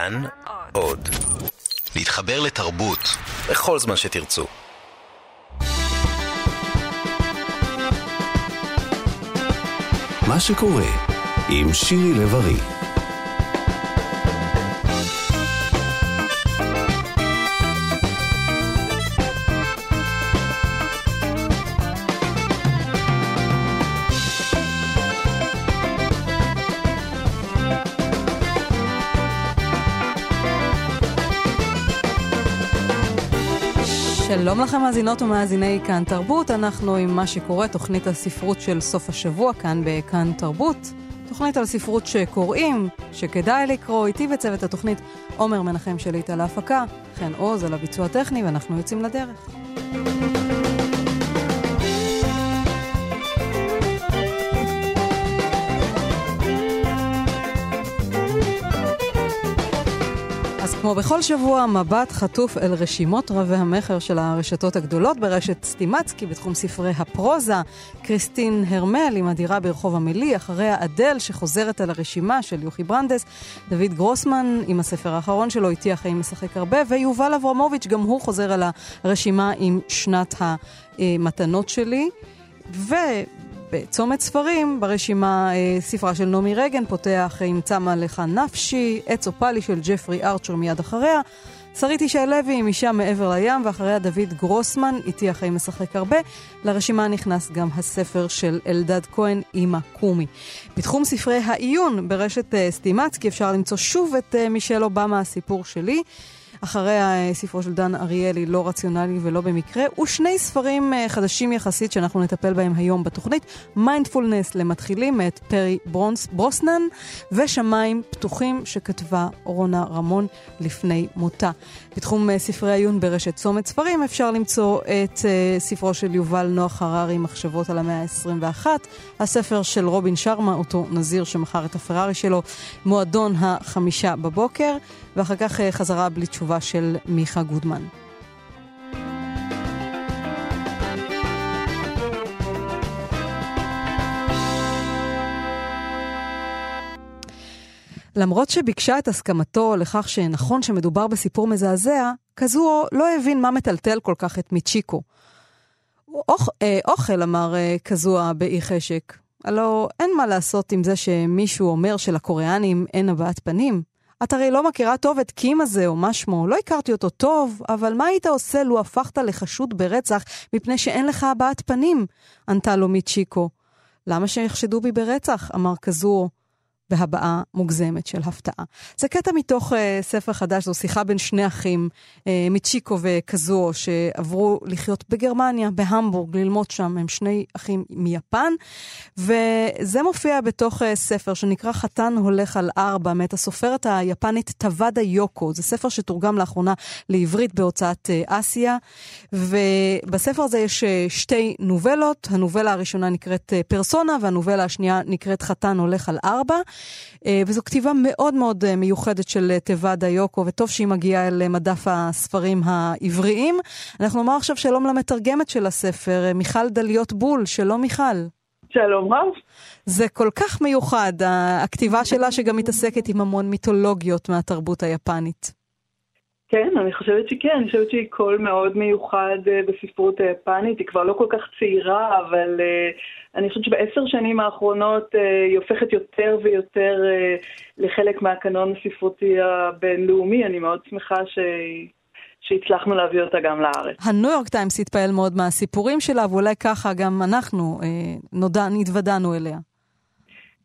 כאן עוד. להתחבר לתרבות בכל זמן שתרצו. מה שקורה עם שירי לב-ארי שלום לכם מאזינות ומאזיני כאן תרבות, אנחנו עם מה שקורה, תוכנית הספרות של סוף השבוע כאן בכאן תרבות. תוכנית על ספרות שקוראים, שכדאי לקרוא, איתי בצוות התוכנית עומר מנחם שליט על ההפקה, חן עוז על הביצוע הטכני, ואנחנו יוצאים לדרך. כמו בכל שבוע, מבט חטוף אל רשימות רבי המכר של הרשתות הגדולות ברשת סטימצקי בתחום ספרי הפרוזה. קריסטין הרמל עם הדירה ברחוב עמלי, אחריה אדל שחוזרת על הרשימה של יוכי ברנדס, דוד גרוסמן עם הספר האחרון שלו, איתי החיים משחק הרבה, ויובל אברמוביץ', גם הוא חוזר על הרשימה עם שנת המתנות שלי. ו... בצומת ספרים, ברשימה אה, ספרה של נעמי רגן, פותח עם צמה לך נפשי, עץ אופלי של ג'פרי ארצ'ר מיד אחריה. שרית ישי לוי עם אישה מעבר לים, ואחריה דוד גרוסמן, איתי החיים משחק הרבה. לרשימה נכנס גם הספר של אלדד כהן, אימא קומי. בתחום ספרי העיון ברשת uh, סטימצקי אפשר למצוא שוב את uh, מישל אובמה, הסיפור שלי. אחריה אה, ספרו של דן אריאלי, לא רציונלי ולא במקרה, ושני ספרים אה, חדשים יחסית שאנחנו נטפל בהם היום בתוכנית, מיינדפולנס למתחילים מאת פרי ברונס, ברוסנן, ושמיים פתוחים שכתבה רונה רמון לפני מותה. בתחום אה, ספרי עיון ברשת צומת ספרים אפשר למצוא את ספרו של יובל נוח הררי, מחשבות על המאה ה-21, הספר של רובין שרמה, אותו נזיר שמכר את הפרארי שלו, מועדון החמישה בבוקר, ואחר כך uh, חזרה בלי תשובה של מיכה גודמן. למרות שביקשה את הסכמתו לכך שנכון שמדובר בסיפור מזעזע, כזו לא הבין מה מטלטל כל כך את מיצ'יקו. אוכ, אה, אוכל, אמר אה, כזוה באי חשק. הלו אין מה לעשות עם זה שמישהו אומר שלקוריאנים אין הבעת פנים. את הרי לא מכירה טוב את קים הזה או מה שמו, לא הכרתי אותו טוב, אבל מה היית עושה לו הפכת לחשוד ברצח מפני שאין לך הבעת פנים? ענתה לו מיצ'יקו. למה שיחשדו בי ברצח? אמר כזו בהבעה מוגזמת של הפתעה. זה קטע מתוך uh, ספר חדש, זו שיחה בין שני אחים, uh, מצ'יקו וכזו, שעברו לחיות בגרמניה, בהמבורג, ללמוד שם, הם שני אחים מיפן, וזה מופיע בתוך uh, ספר שנקרא חתן הולך על ארבע, מאת הסופרת היפנית טוואדה יוקו. זה ספר שתורגם לאחרונה לעברית בהוצאת uh, אסיה, ובספר הזה יש uh, שתי נובלות, הנובלה הראשונה נקראת uh, פרסונה, והנובלה השנייה נקראת חתן הולך על ארבע. אה, וזו כתיבה מאוד מאוד אה, מיוחדת של אה, תיבה דיוקו, וטוב שהיא מגיעה אל מדף הספרים העבריים. אנחנו נאמר עכשיו שלום למתרגמת של הספר, מיכל דליות בול. שלום מיכל. שלום רב. זה כל כך מיוחד, הכתיבה שלה שגם מתעסקת עם המון מיתולוגיות מהתרבות היפנית. כן, אני חושבת שכן, אני חושבת שהיא קול מאוד מיוחד בספרות היפנית, היא כבר לא כל כך צעירה, אבל אני חושבת שבעשר שנים האחרונות אה, היא הופכת יותר ויותר אה, לחלק מהקנון הספרותי הבינלאומי. אני מאוד שמחה ש... שהצלחנו להביא אותה גם לארץ. הניו יורק טיימס התפעל מאוד מהסיפורים שלה, ואולי ככה גם אנחנו אה, נודע, נתוודענו אליה.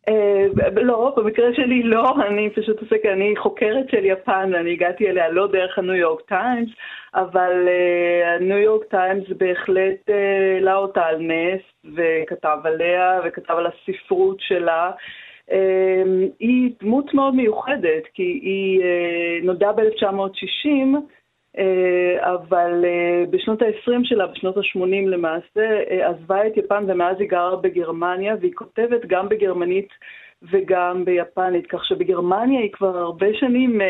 אה, לא, במקרה שלי לא, אני פשוט עוסקת, אני חוקרת של יפן, אני הגעתי אליה לא דרך הניו יורק טיימס, אבל אה, הניו יורק טיימס בהחלט העלה אה, אותה על נס וכתב עליה וכתב על הספרות שלה. היא דמות מאוד מיוחדת, כי היא נולדה ב-1960, אבל בשנות ה-20 שלה, בשנות ה-80 למעשה, עזבה את יפן ומאז היא גרה בגרמניה, והיא כותבת גם בגרמנית וגם ביפנית, כך שבגרמניה היא כבר הרבה שנים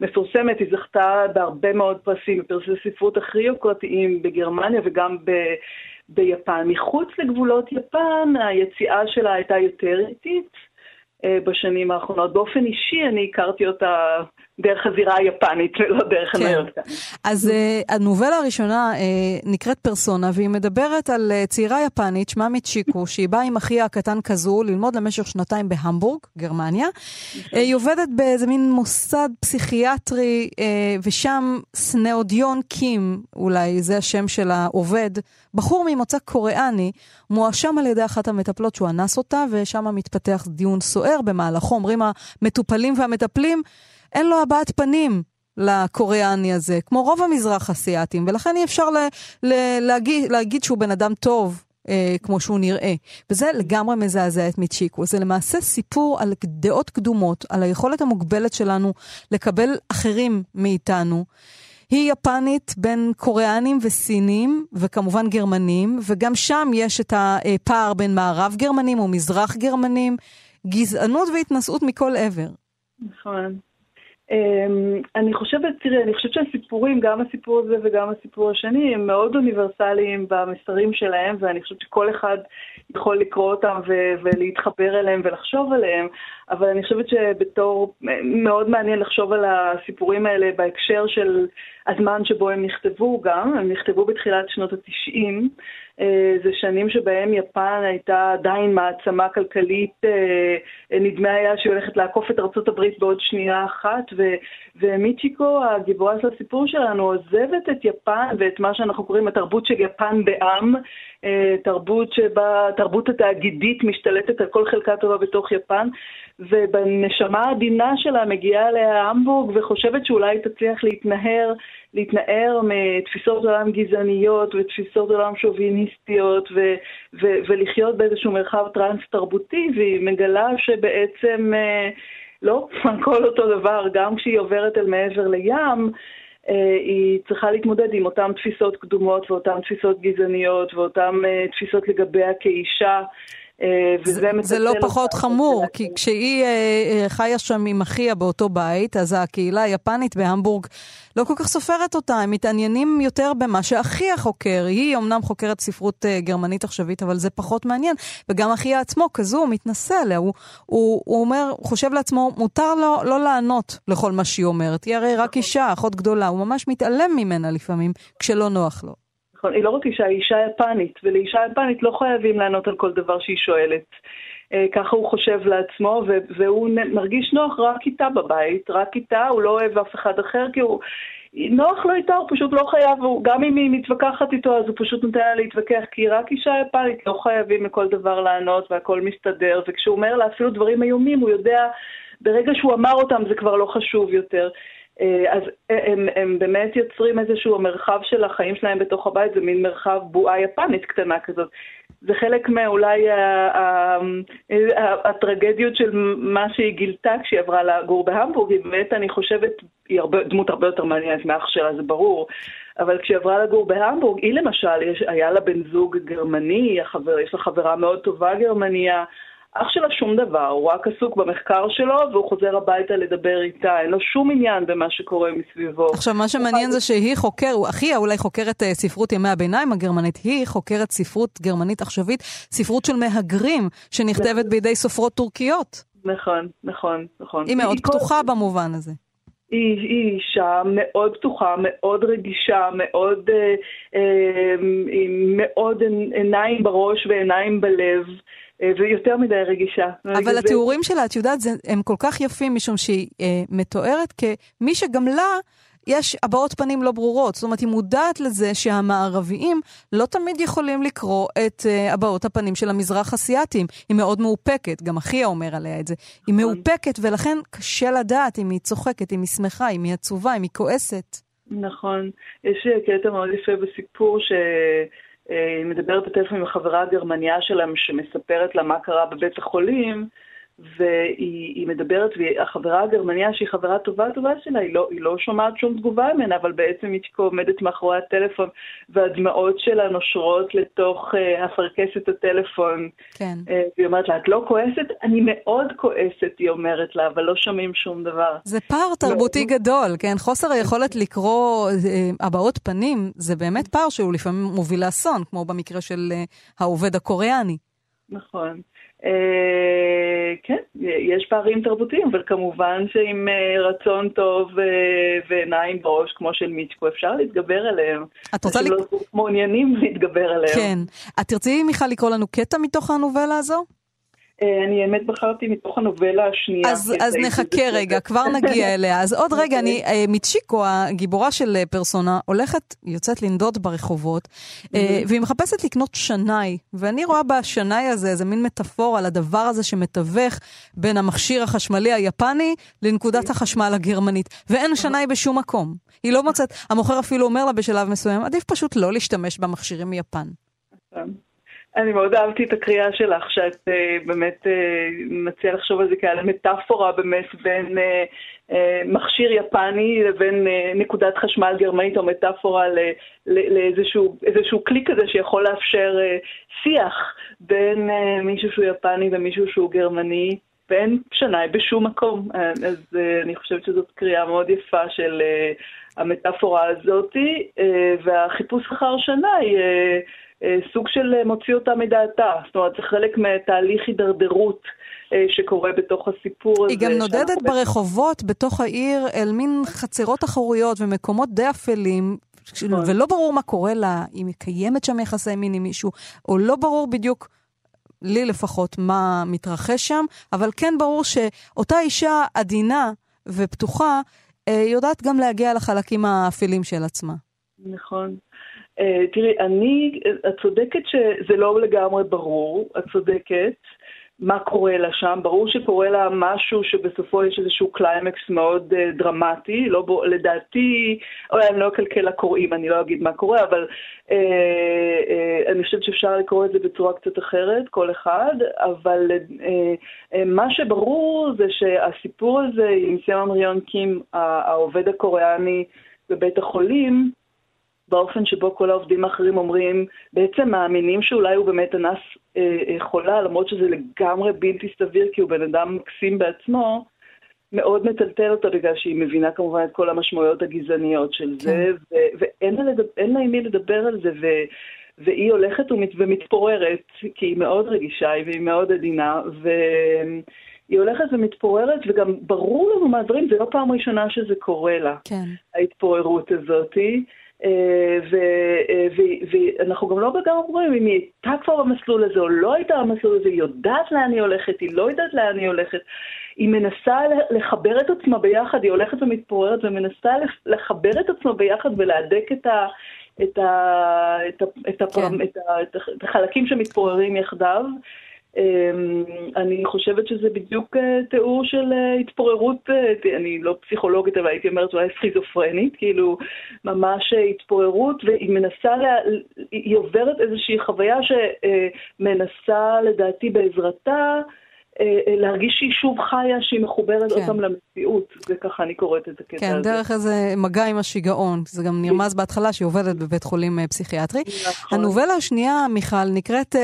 מפורסמת, היא זכתה בהרבה מאוד פרסים, בפרסי ספרות הכי יוקרתיים בגרמניה וגם ב... ביפן. מחוץ לגבולות יפן היציאה שלה הייתה יותר איטית, בשנים האחרונות. באופן אישי אני הכרתי אותה דרך הזירה היפנית ולא דרך כן. הניו אז uh, הנובלה הראשונה uh, נקראת פרסונה, והיא מדברת על uh, צעירה יפנית, שמה מיצ'יקו, שהיא באה עם אחיה הקטן כזו ללמוד למשך שנתיים בהמבורג, גרמניה. Uh, היא עובדת באיזה מין מוסד פסיכיאטרי, uh, ושם סנאודיון קים, אולי זה השם של העובד, בחור ממוצא קוריאני, מואשם על ידי אחת המטפלות שהוא אנס אותה, ושם מתפתח דיון סוער במהלכו. אומרים המטופלים והמטפלים, אין לו הבעת פנים לקוריאני הזה, כמו רוב המזרח אסיאתים, ולכן אי אפשר ל- ל- להגיד, להגיד שהוא בן אדם טוב. אה, כמו שהוא נראה. וזה לגמרי מזעזע את מיצ'יקו. זה למעשה סיפור על דעות קדומות, על היכולת המוגבלת שלנו לקבל אחרים מאיתנו. היא יפנית בין קוריאנים וסינים, וכמובן גרמנים, וגם שם יש את הפער בין מערב גרמנים ומזרח גרמנים, גזענות והתנשאות מכל עבר. נכון. אמ, אני חושבת, תראי, אני חושבת שהסיפורים, גם הסיפור הזה וגם הסיפור השני, הם מאוד אוניברסליים במסרים שלהם, ואני חושבת שכל אחד יכול לקרוא אותם ו- ולהתחבר אליהם ולחשוב עליהם, אבל אני חושבת שבתור, מאוד מעניין לחשוב על הסיפורים האלה בהקשר של הזמן שבו הם נכתבו גם, הם נכתבו בתחילת שנות התשעים. אה, זה שנים שבהם יפן הייתה עדיין מעצמה כלכלית, אה, נדמה היה שהיא הולכת לעקוף את ארצות הברית בעוד שנייה אחת, ו, ומיצ'יקו, הגיבורה של הסיפור שלנו, עוזבת את יפן ואת מה שאנחנו קוראים התרבות של יפן בעם, אה, תרבות שבה, תרבות התאגידית משתלטת על כל חלקה טובה בתוך יפן, ובנשמה העדינה שלה מגיעה להמבורג וחושבת שאולי תצליח להתנער, להתנער מתפיסות עולם גזעניות ותפיסות עולם שוביניסטיות ו- ו- ולחיות באיזשהו מרחב טרנס-תרבותי, והיא מגלה שבעצם אה, לא הכל אותו דבר, גם כשהיא עוברת אל מעבר לים, אה, היא צריכה להתמודד עם אותן תפיסות קדומות ואותן תפיסות גזעניות ואותן אה, תפיסות לגביה כאישה. אה, זה, זה לא פחות חמור, כי כשהיא אה, חיה שם עם אחיה באותו בית, אז הקהילה היפנית בהמבורג לא כל כך סופרת אותה, הם מתעניינים יותר במה שאחיה חוקר. היא אמנם חוקרת ספרות אה, גרמנית עכשווית, אבל זה פחות מעניין. וגם אחיה עצמו, כזו, הוא מתנשא עליה. הוא, הוא, הוא אומר, חושב לעצמו, מותר לו לא לענות לכל מה שהיא אומרת. היא הרי רק אישה, אחות גדולה. הוא ממש מתעלם ממנה לפעמים, כשלא נוח לו. נכון, היא לא רק אישה, היא אישה יפנית, ולאישה יפנית לא חייבים לענות על כל דבר שהיא שואלת. אה, ככה הוא חושב לעצמו, והוא מרגיש נוח רק איתה בבית, רק איתה, הוא לא אוהב אף אחד אחר, כי הוא... נוח לו איתה, הוא פשוט לא חייב, הוא, גם אם היא מתווכחת איתו, אז הוא פשוט נותן לה להתווכח, כי רק אישה יפנית, לא חייבים לכל דבר לענות והכל מסתדר, וכשהוא אומר לה אפילו דברים איומים, הוא יודע, ברגע שהוא אמר אותם זה כבר לא חשוב יותר. אה, אז הם, הם באמת יוצרים איזשהו מרחב של החיים שלהם בתוך הבית, זה מין מרחב בועה יפנית קטנה כזאת. זה חלק מאולי הטרגדיות של מה שהיא גילתה כשהיא עברה לגור בהמבורג, היא באמת, אני חושבת, היא הרבה, דמות הרבה יותר מעניינת מאח שלה, זה ברור. אבל כשהיא עברה לגור בהמבורג, היא למשל, יש, היה לה בן זוג גרמני, החבר, יש לה חברה מאוד טובה גרמניה, אח שלה שום דבר, הוא רק עסוק במחקר שלו והוא חוזר הביתה לדבר איתה, אין לו שום עניין במה שקורה מסביבו. עכשיו, מה שמעניין זה שהיא חוקר, אחיה אולי חוקרת uh, ספרות ימי הביניים הגרמנית, היא חוקרת ספרות גרמנית עכשווית, ספרות של מהגרים, שנכתבת נכון. בידי סופרות טורקיות. נכון, נכון, נכון. היא מאוד פתוחה במובן הזה. היא, היא אישה מאוד פתוחה, מאוד רגישה, מאוד, אה, אה, מאוד עיניים בראש ועיניים בלב. אה, ויותר מדי רגישה. אבל התיאורים שלה, את יודעת, הם כל כך יפים משום שהיא אה, מתוארת כמי שגם לה... יש הבעות פנים לא ברורות. זאת אומרת, היא מודעת לזה שהמערביים לא תמיד יכולים לקרוא את uh, הבעות הפנים של המזרח אסיאתים. היא מאוד מאופקת, גם אחיה אומר עליה את זה. היא נכון. מאופקת, ולכן קשה לדעת אם היא צוחקת, אם היא שמחה, אם היא עצובה, אם היא כועסת. נכון. יש קטע מאוד יפה בסיפור ש... היא מדברת בטלפון עם החברה הגרמניה שלהם שמספרת לה מה קרה בבית החולים, והיא מדברת, והחברה הגרמניה, שהיא חברה טובה טובה שלה, היא לא, היא לא שומעת שום תגובה ממנה, אבל בעצם היא עומדת מאחורי הטלפון, והדמעות שלה נושרות לתוך uh, אפרכסת הטלפון. כן. Uh, והיא אומרת לה, את לא כועסת? אני מאוד כועסת, היא אומרת לה, אבל לא שומעים שום דבר. זה פער תרבותי לא, גדול, כן? חוסר היכולת לקרוא uh, הבעות פנים, זה באמת פער שהוא לפעמים מוביל לאסון, כמו במקרה של uh, העובד הקוריאני. נכון. אה, כן, יש פערים תרבותיים, אבל כמובן שעם אה, רצון טוב אה, ועיניים בראש, כמו של מיצ'קו, אפשר להתגבר עליהם. את רוצה... אנשים לא מעוניינים להתגבר עליהם. כן. את תרצי, מיכל, לקרוא לנו קטע מתוך הנובלה הזו? אה, אני האמת בחרתי מתוך הנובלה השנייה. אז, אז נחכה רגע, כבר נגיע אליה. אז עוד רגע, אני, אה, מיצ'יקו, הגיבורה של אה, פרסונה, הולכת, יוצאת לנדוד ברחובות, והיא מחפשת לקנות שנאי, ואני רואה בשנאי הזה איזה מין מטאפורה לדבר הזה שמתווך בין המכשיר החשמלי היפני לנקודת החשמל הגרמנית, ואין שנאי בשום מקום. היא לא מוצאת, המוכר אפילו אומר לה בשלב מסוים, עדיף פשוט לא להשתמש במכשירים מיפן. אני מאוד אהבתי את הקריאה שלך, שאת uh, באמת uh, מציעה לחשוב על זה כעל מטאפורה באמת בין uh, uh, מכשיר יפני לבין uh, נקודת חשמל גרמנית, או מטאפורה לאיזשהו כלי כזה שיכול לאפשר uh, שיח בין uh, מישהו שהוא יפני ומישהו שהוא גרמני. ואין שנאי בשום מקום. אז uh, אני חושבת שזאת קריאה מאוד יפה של uh, המטאפורה הזאתי, והחיפוש אחר שנאי אה, סוג של אה, מוציא אותה מדעתה. זאת אומרת, זה חלק מתהליך הידרדרות אה, שקורה בתוך הסיפור הזה. היא גם נודדת ברחובות, בתוך העיר, אל מין חצרות אחוריות ומקומות די אפלים. נכון. ולא ברור מה קורה לה, אם היא קיימת שם יחסי מין עם מישהו, או לא ברור בדיוק, לי לפחות, מה מתרחש שם, אבל כן ברור שאותה אישה עדינה ופתוחה, יודעת גם להגיע לחלקים האפלים של עצמה. נכון. Uh, תראי, אני, את צודקת שזה לא לגמרי ברור, את צודקת. מה קורה לה שם, ברור שקורה לה משהו שבסופו יש איזשהו קליימקס מאוד uh, דרמטי, לא ב... לדעתי, אולי אני לא אקלקל לקוראים, אני לא אגיד מה קורה, אבל uh, uh, אני חושבת שאפשר לקרוא את זה בצורה קצת אחרת, כל אחד, אבל uh, uh, מה שברור זה שהסיפור הזה עם סמה מריון קים, העובד הקוריאני בבית החולים, באופן שבו כל העובדים האחרים אומרים, בעצם מאמינים שאולי הוא באמת אנס אה, אה, חולה, למרות שזה לגמרי בלתי סביר כי הוא בן אדם מקסים בעצמו, מאוד מטלטל אותה בגלל שהיא מבינה כמובן את כל המשמעויות הגזעניות של כן. זה, ו- ואין לה, לדבר, לה עם מי לדבר על זה, ו- והיא הולכת ומת, ומתפוררת, כי היא מאוד רגישה והיא מאוד עדינה, ו- היא הולכת ומתפוררת, וגם ברור לנו מהדברים, זה לא פעם ראשונה שזה קורה לה, כן. ההתפוררות הזאתי. אה, אה, ואנחנו גם לא לגמרי רואים אם היא הייתה כבר במסלול הזה או לא הייתה במסלול הזה, היא יודעת לאן היא הולכת, היא לא יודעת לאן היא הולכת. היא מנסה לחבר את עצמה ביחד, היא הולכת ומתפוררת ומנסה לחבר את עצמה ביחד ולהדק את, ה, את, ה, את, ה, את, כן. את, ה, את החלקים שמתפוררים יחדיו. אמ, אני חושבת שזה בדיוק אה, תיאור של אה, התפוררות, אה, אני לא פסיכולוגית, אבל הייתי אומרת אולי סכיזופרנית, כאילו ממש התפוררות, והיא מנסה, לה, היא עוברת איזושהי חוויה שמנסה לדעתי בעזרתה להרגיש שהיא שוב חיה, שהיא מחוברת כן. אותם למציאות, וככה אני קוראת את הקטע כן, הזה. כן, דרך איזה מגע עם השיגעון, זה גם נרמז בהתחלה שהיא עובדת בבית חולים אה, פסיכיאטרי. נכון. הנובלה השנייה, מיכל, נקראת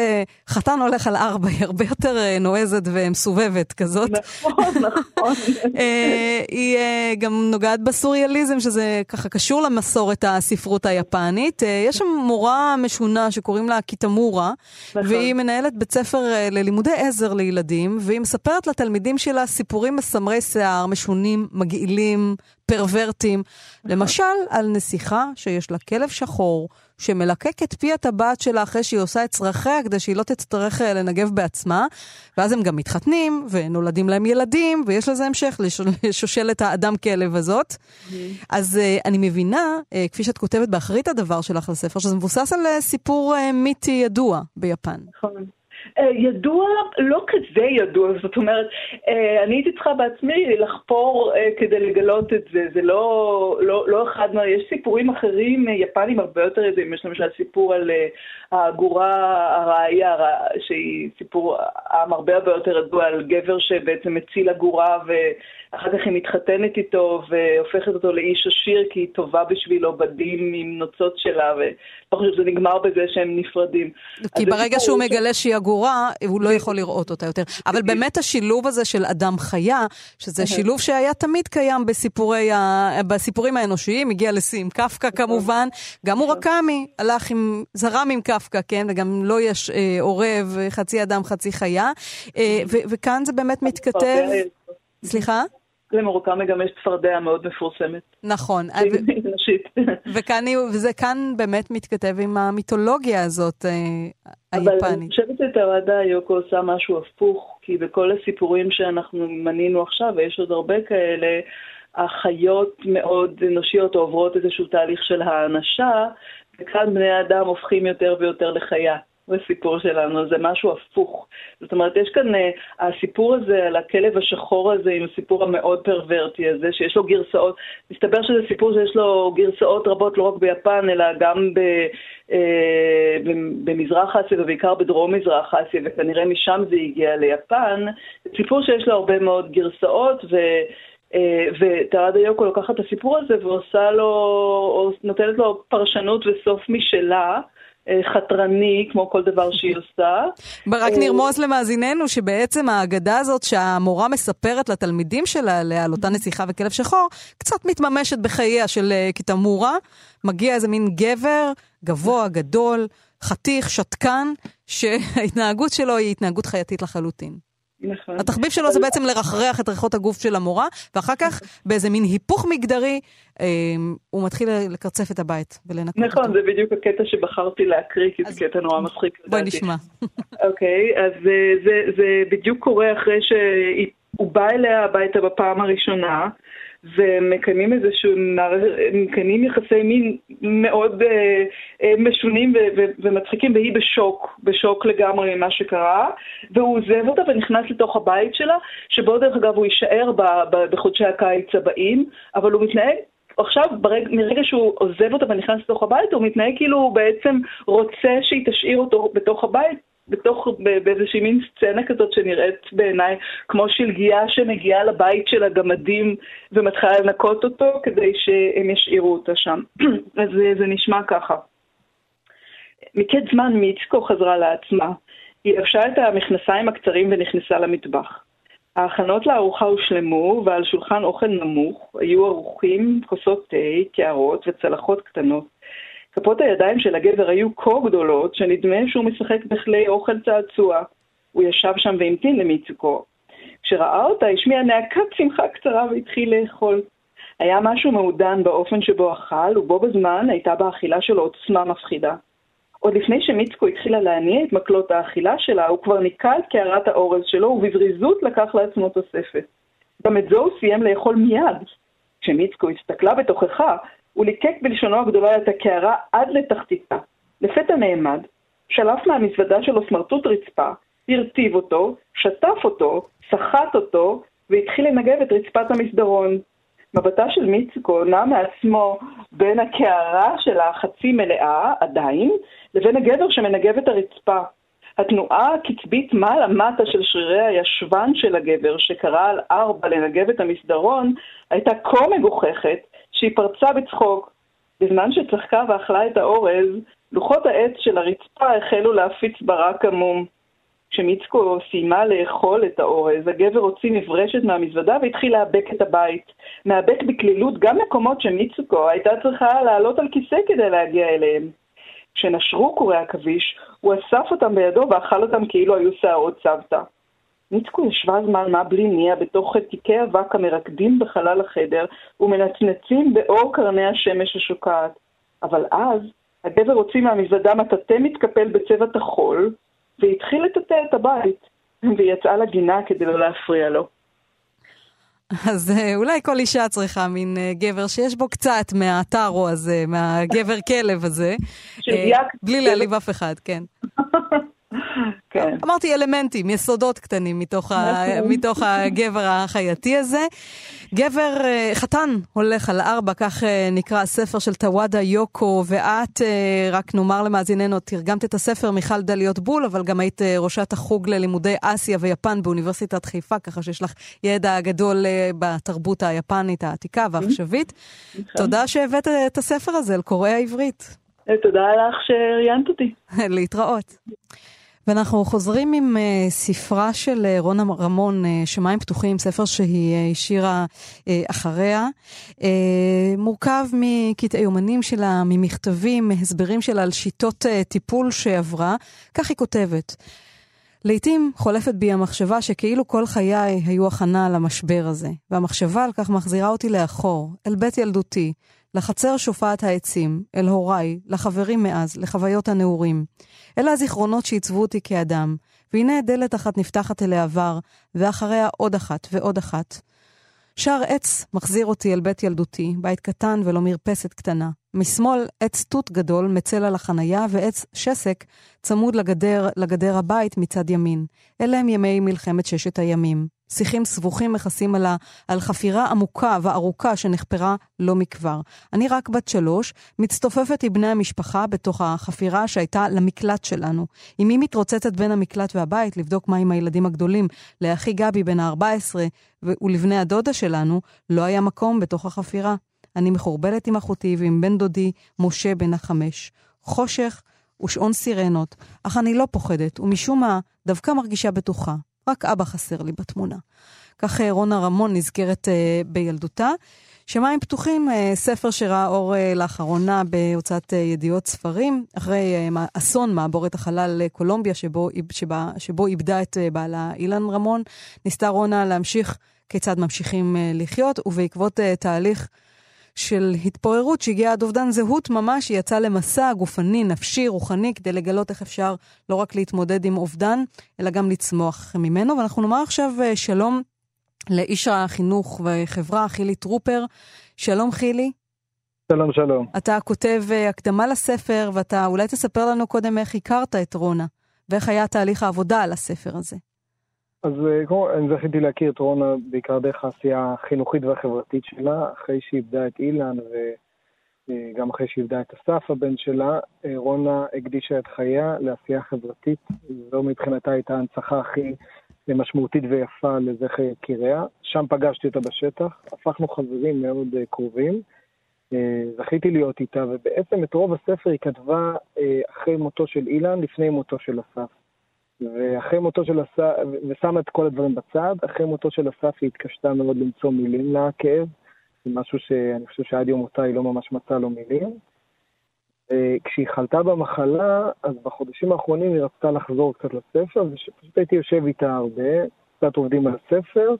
חתן הולך על ארבע, היא הרבה יותר נועזת ומסובבת כזאת. נכון, נכון. היא גם נוגעת בסוריאליזם, שזה ככה קשור למסורת הספרות היפנית. יש שם מורה משונה שקוראים לה קיטמורה, נכון. והיא מנהלת בית ספר ללימודי עזר לילדים. והיא מספרת לתלמידים שלה סיפורים מסמרי שיער, משונים, מגעילים, פרוורטים. למשל, על נסיכה שיש לה כלב שחור, שמלקק את פי הטבעת שלה אחרי שהיא עושה את צרכיה, כדי שהיא לא תצטרך אה, לנגב בעצמה, ואז הם גם מתחתנים, ונולדים להם ילדים, ויש לזה המשך לשושלת האדם-כלב הזאת. Mm-hmm. אז uh, אני מבינה, uh, כפי שאת כותבת באחרית הדבר שלך לספר, שזה מבוסס על סיפור מיתי ידוע ביפן. נכון. אה, ידוע, לא כזה ידוע, זאת אומרת, אה, אני הייתי צריכה בעצמי לחפור אה, כדי לגלות את זה, זה לא, לא, לא אחד מה... יש סיפורים אחרים יפנים הרבה יותר ידועים, יש למשל סיפור על האגורה הראיה, שהיא סיפור עם הרבה הרבה יותר ידוע על גבר שבעצם מציל אגורה ואחר כך היא מתחתנת איתו והופכת אותו לאיש עשיר כי היא טובה בשבילו בדים עם נוצות שלה, ולא חושבת שזה נגמר בזה שהם נפרדים. כי ברגע שהוא מגלה שהיא אגורה גיבורה, הוא לא יכול לראות אותה יותר. אבל באמת השילוב הזה של אדם חיה, שזה שילוב שהיה תמיד קיים בסיפורי ה... בסיפורים האנושיים, הגיע לשיא עם קפקא כמובן, גם מורקמי הלך עם, זרם עם קפקא, כן? וגם לו לא יש אה, עורב, חצי אדם, חצי חיה. אה, וכאן זה באמת מתכתב... סליחה? למורקמי גם יש צפרדע מאוד מפורסמת. נכון. וכאן, וזה כאן באמת מתכתב עם המיתולוגיה הזאת היפנית. אבל אני חושבת שטוואדה יוקו עושה משהו הפוך, כי בכל הסיפורים שאנחנו מנינו עכשיו, ויש עוד הרבה כאלה, החיות מאוד אנושיות עוברות איזשהו תהליך של האנשה, וכאן בני האדם הופכים יותר ויותר לחיה. בסיפור שלנו, זה משהו הפוך. זאת אומרת, יש כאן, uh, הסיפור הזה על הכלב השחור הזה עם הסיפור המאוד פרוורטי הזה, שיש לו גרסאות, מסתבר שזה סיפור שיש לו גרסאות רבות לא רק ביפן, אלא גם ב, uh, במזרח אסיה ובעיקר בדרום מזרח אסיה, וכנראה משם זה הגיע ליפן. סיפור שיש לו הרבה מאוד גרסאות, ו... Uh, וטרדה יוקו לוקחת את הסיפור הזה ועושה לו, נותנת לו פרשנות וסוף משלה, אה, חתרני, כמו כל דבר שהיא עושה. רק אה, נרמוז למאזיננו שבעצם האגדה הזאת שהמורה מספרת לתלמידים שלה עליה, על אותה נסיכה וכלב שחור, קצת מתממשת בחייה של אה, קיטמורה. מגיע איזה מין גבר גבוה, גדול, חתיך, שתקן, שההתנהגות שלו היא התנהגות חייתית לחלוטין. נכון. התחביב שלו זה בעצם לרחרח את ריחות הגוף של המורה, ואחר כך, באיזה מין היפוך מגדרי, אה, הוא מתחיל לקרצף את הבית ולנקות נכון, אותו. נכון, זה בדיוק הקטע שבחרתי להקריא, כי זה קטע נורא מצחיק. בואי נשמע. אוקיי, אז זה בדיוק קורה אחרי שהוא בא אליה הביתה בפעם הראשונה, ומקיימים איזשהו, מקיימים יחסי מין מאוד אה, אה, משונים ו- ו- ומצחיקים, והיא בשוק, בשוק לגמרי ממה שקרה, והוא עוזב אותה ונכנס לתוך הבית שלה, שבו דרך אגב הוא יישאר ב- ב- בחודשי הקיץ הבאים, אבל הוא מתנהג עכשיו, ברג, מרגע שהוא עוזב אותה ונכנס לתוך הבית, הוא מתנהג כאילו הוא בעצם רוצה שהיא תשאיר אותו בתוך הבית, בתוך, באיזושהי מין סצנה כזאת שנראית בעיניי כמו שלגיה שמגיעה לבית של הגמדים ומתחילה לנקות אותו כדי שהם ישאירו אותה שם. אז זה, זה נשמע ככה. מקץ זמן מיצקו חזרה לעצמה. היא לבשה את המכנסיים הקצרים ונכנסה למטבח. ההכנות לארוחה הושלמו, ועל שולחן אוכל נמוך היו ערוכים כוסות תה, קערות וצלחות קטנות. כפות הידיים של הגבר היו כה גדולות, שנדמה שהוא משחק בכלי אוכל צעצוע. הוא ישב שם והמתין למיצוקו. כשראה אותה, השמיע נאקת שמחה קצרה והתחיל לאכול. היה משהו מעודן באופן שבו אכל, ובו בזמן הייתה באכילה שלו עוצמה מפחידה. עוד לפני שמיצקו התחילה להניע את מקלות האכילה שלה, הוא כבר ניקה את קערת האורז שלו, ובזריזות לקח לעצמו תוספת. גם את זו הוא סיים לאכול מיד. כשמיצקו הסתכלה בתוכחה, הוא ליקק בלשונו הגדולה את הקערה עד לתחתיתה. לפתע נעמד, שלף מהמזוודה שלו סמרטוט רצפה, הרטיב אותו, שטף אותו, סחט אותו, והתחיל לנגב את רצפת המסדרון. מבטה של מיצקו נע מעצמו בין הקערה של החצי מלאה, עדיין, לבין הגבר שמנגב את הרצפה. התנועה הקצבית מעלה-מטה של שרירי הישבן של הגבר, שקרא על ארבע לנגב את המסדרון, הייתה כה מגוחכת, שהיא פרצה בצחוק. בזמן שצחקה ואכלה את האורז, לוחות העץ של הרצפה החלו להפיץ ברק עמום. כשמיצקו סיימה לאכול את האורז, הגבר הוציא מברשת מהמזוודה והתחיל לאבק את הבית. מאבק בקלילות גם מקומות שמיצוקו הייתה צריכה לעלות על כיסא כדי להגיע אליהם. כשנשרו קורי עכביש, הוא אסף אותם בידו ואכל אותם כאילו היו שערות צוותא. מיצקו ישבה זמן מה בלי ניע בתוך חלקיקי אבק המרקדים בחלל החדר ומנצנצים באור קרני השמש השוקעת. אבל אז הגבר הוציא מהמזוודה מטאטא מתקפל בצבע טחול והתחיל לטאטא את הבית ויצאה לגינה כדי לא להפריע לו. אז אה, אולי כל אישה צריכה מין אה, גבר שיש בו קצת מהטארו הזה, מהגבר כלב הזה. אה, בלי להעליב אף אחד, כן. כן. אמרתי אלמנטים, יסודות קטנים מתוך, ה, נכון. מתוך הגבר החייתי הזה. גבר, אה, חתן הולך על ארבע, כך אה, נקרא הספר של טוואדה יוקו, ואת, אה, רק נאמר למאזיננו, תרגמת את הספר מיכל דליות בול, אבל גם היית ראשת החוג ללימודי אסיה ויפן באוניברסיטת חיפה, ככה שיש לך ידע גדול בתרבות היפנית העתיקה והעכשווית. נכון. תודה שהבאת את הספר הזה אל קוראי העברית. תודה לך שראיינת אותי. להתראות. ואנחנו חוזרים עם uh, ספרה של uh, רונה רמון, uh, שמיים פתוחים, ספר שהיא השאירה אחריה. מורכב מקטעי יומנים שלה, ממכתבים, מהסברים שלה על שיטות טיפול שעברה. כך היא כותבת. לעתים חולפת בי המחשבה שכאילו כל חיי היו הכנה למשבר הזה, והמחשבה על כך מחזירה אותי לאחור, אל בית ילדותי, לחצר שופעת העצים, אל הוריי, לחברים מאז, לחוויות הנעורים. אלה הזיכרונות שעיצבו אותי כאדם, והנה דלת אחת נפתחת אל העבר, ואחריה עוד אחת ועוד אחת. שער עץ מחזיר אותי אל בית ילדותי, בית קטן ולא מרפסת קטנה. משמאל עץ תות גדול מצל על החנייה, ועץ שסק צמוד לגדר, לגדר הבית מצד ימין. אלה הם ימי מלחמת ששת הימים. שיחים סבוכים מכסים על, על חפירה עמוקה וארוכה שנחפרה לא מכבר. אני רק בת שלוש, מצטופפת עם בני המשפחה בתוך החפירה שהייתה למקלט שלנו. אמי מתרוצצת בין המקלט והבית לבדוק מה עם הילדים הגדולים. לאחי גבי בן ה-14 ולבני הדודה שלנו לא היה מקום בתוך החפירה. אני מחורבלת עם אחותי ועם בן דודי, משה בן החמש. חושך ושעון סירנות, אך אני לא פוחדת, ומשום מה דווקא מרגישה בטוחה. רק אבא חסר לי בתמונה. כך אה, רונה רמון נזכרת uh, בילדותה. שמיים פתוחים, uh, ספר שראה אור לאחרונה בהוצאת ידיעות ספרים, אחרי אסון מעבורת החלל קולומביה, שבו, שבה, שבו איבדה את בעלה אילן רמון, ניסתה רונה להמשיך כיצד ממשיכים לחיות, ובעקבות תהליך של התפוררות שהגיעה עד אובדן זהות ממש, היא יצאה למסע גופני, נפשי, רוחני, כדי לגלות איך אפשר לא רק להתמודד עם אובדן, אלא גם לצמוח ממנו. ואנחנו נאמר עכשיו אה, שלום לאיש החינוך וחברה, חילי טרופר. שלום חילי. שלום, שלום. אתה כותב אה, הקדמה לספר, ואתה אולי תספר לנו קודם איך הכרת את רונה, ואיך היה תהליך העבודה על הספר הזה. אז אה, כמו, אני זכיתי להכיר את רונה בעיקר דרך העשייה החינוכית והחברתית שלה, אחרי שהיא איבדה את אילן וגם אה, אחרי שהיא איבדה את אסף, הבן שלה, אה, רונה הקדישה את חייה לעשייה חברתית. זו מבחינתה הייתה ההנצחה הכי משמעותית ויפה לזכר יקיריה. שם פגשתי אותה בשטח, הפכנו חברים מאוד קרובים. זכיתי להיות איתה, ובעצם את רוב הספר היא כתבה אחרי מותו של אילן, לפני מותו של אסף. ואחרי מותו של אסף, ושמה את כל הדברים בצד, אחרי מותו של אסף היא התקשתה מאוד למצוא מילים לכאב, זה משהו שאני חושב שעד יום מותה היא לא ממש מצאה לו מילים. כשהיא חלתה במחלה, אז בחודשים האחרונים היא רצתה לחזור קצת לספר, ופשוט הייתי יושב איתה הרבה, קצת עובדים על הספר,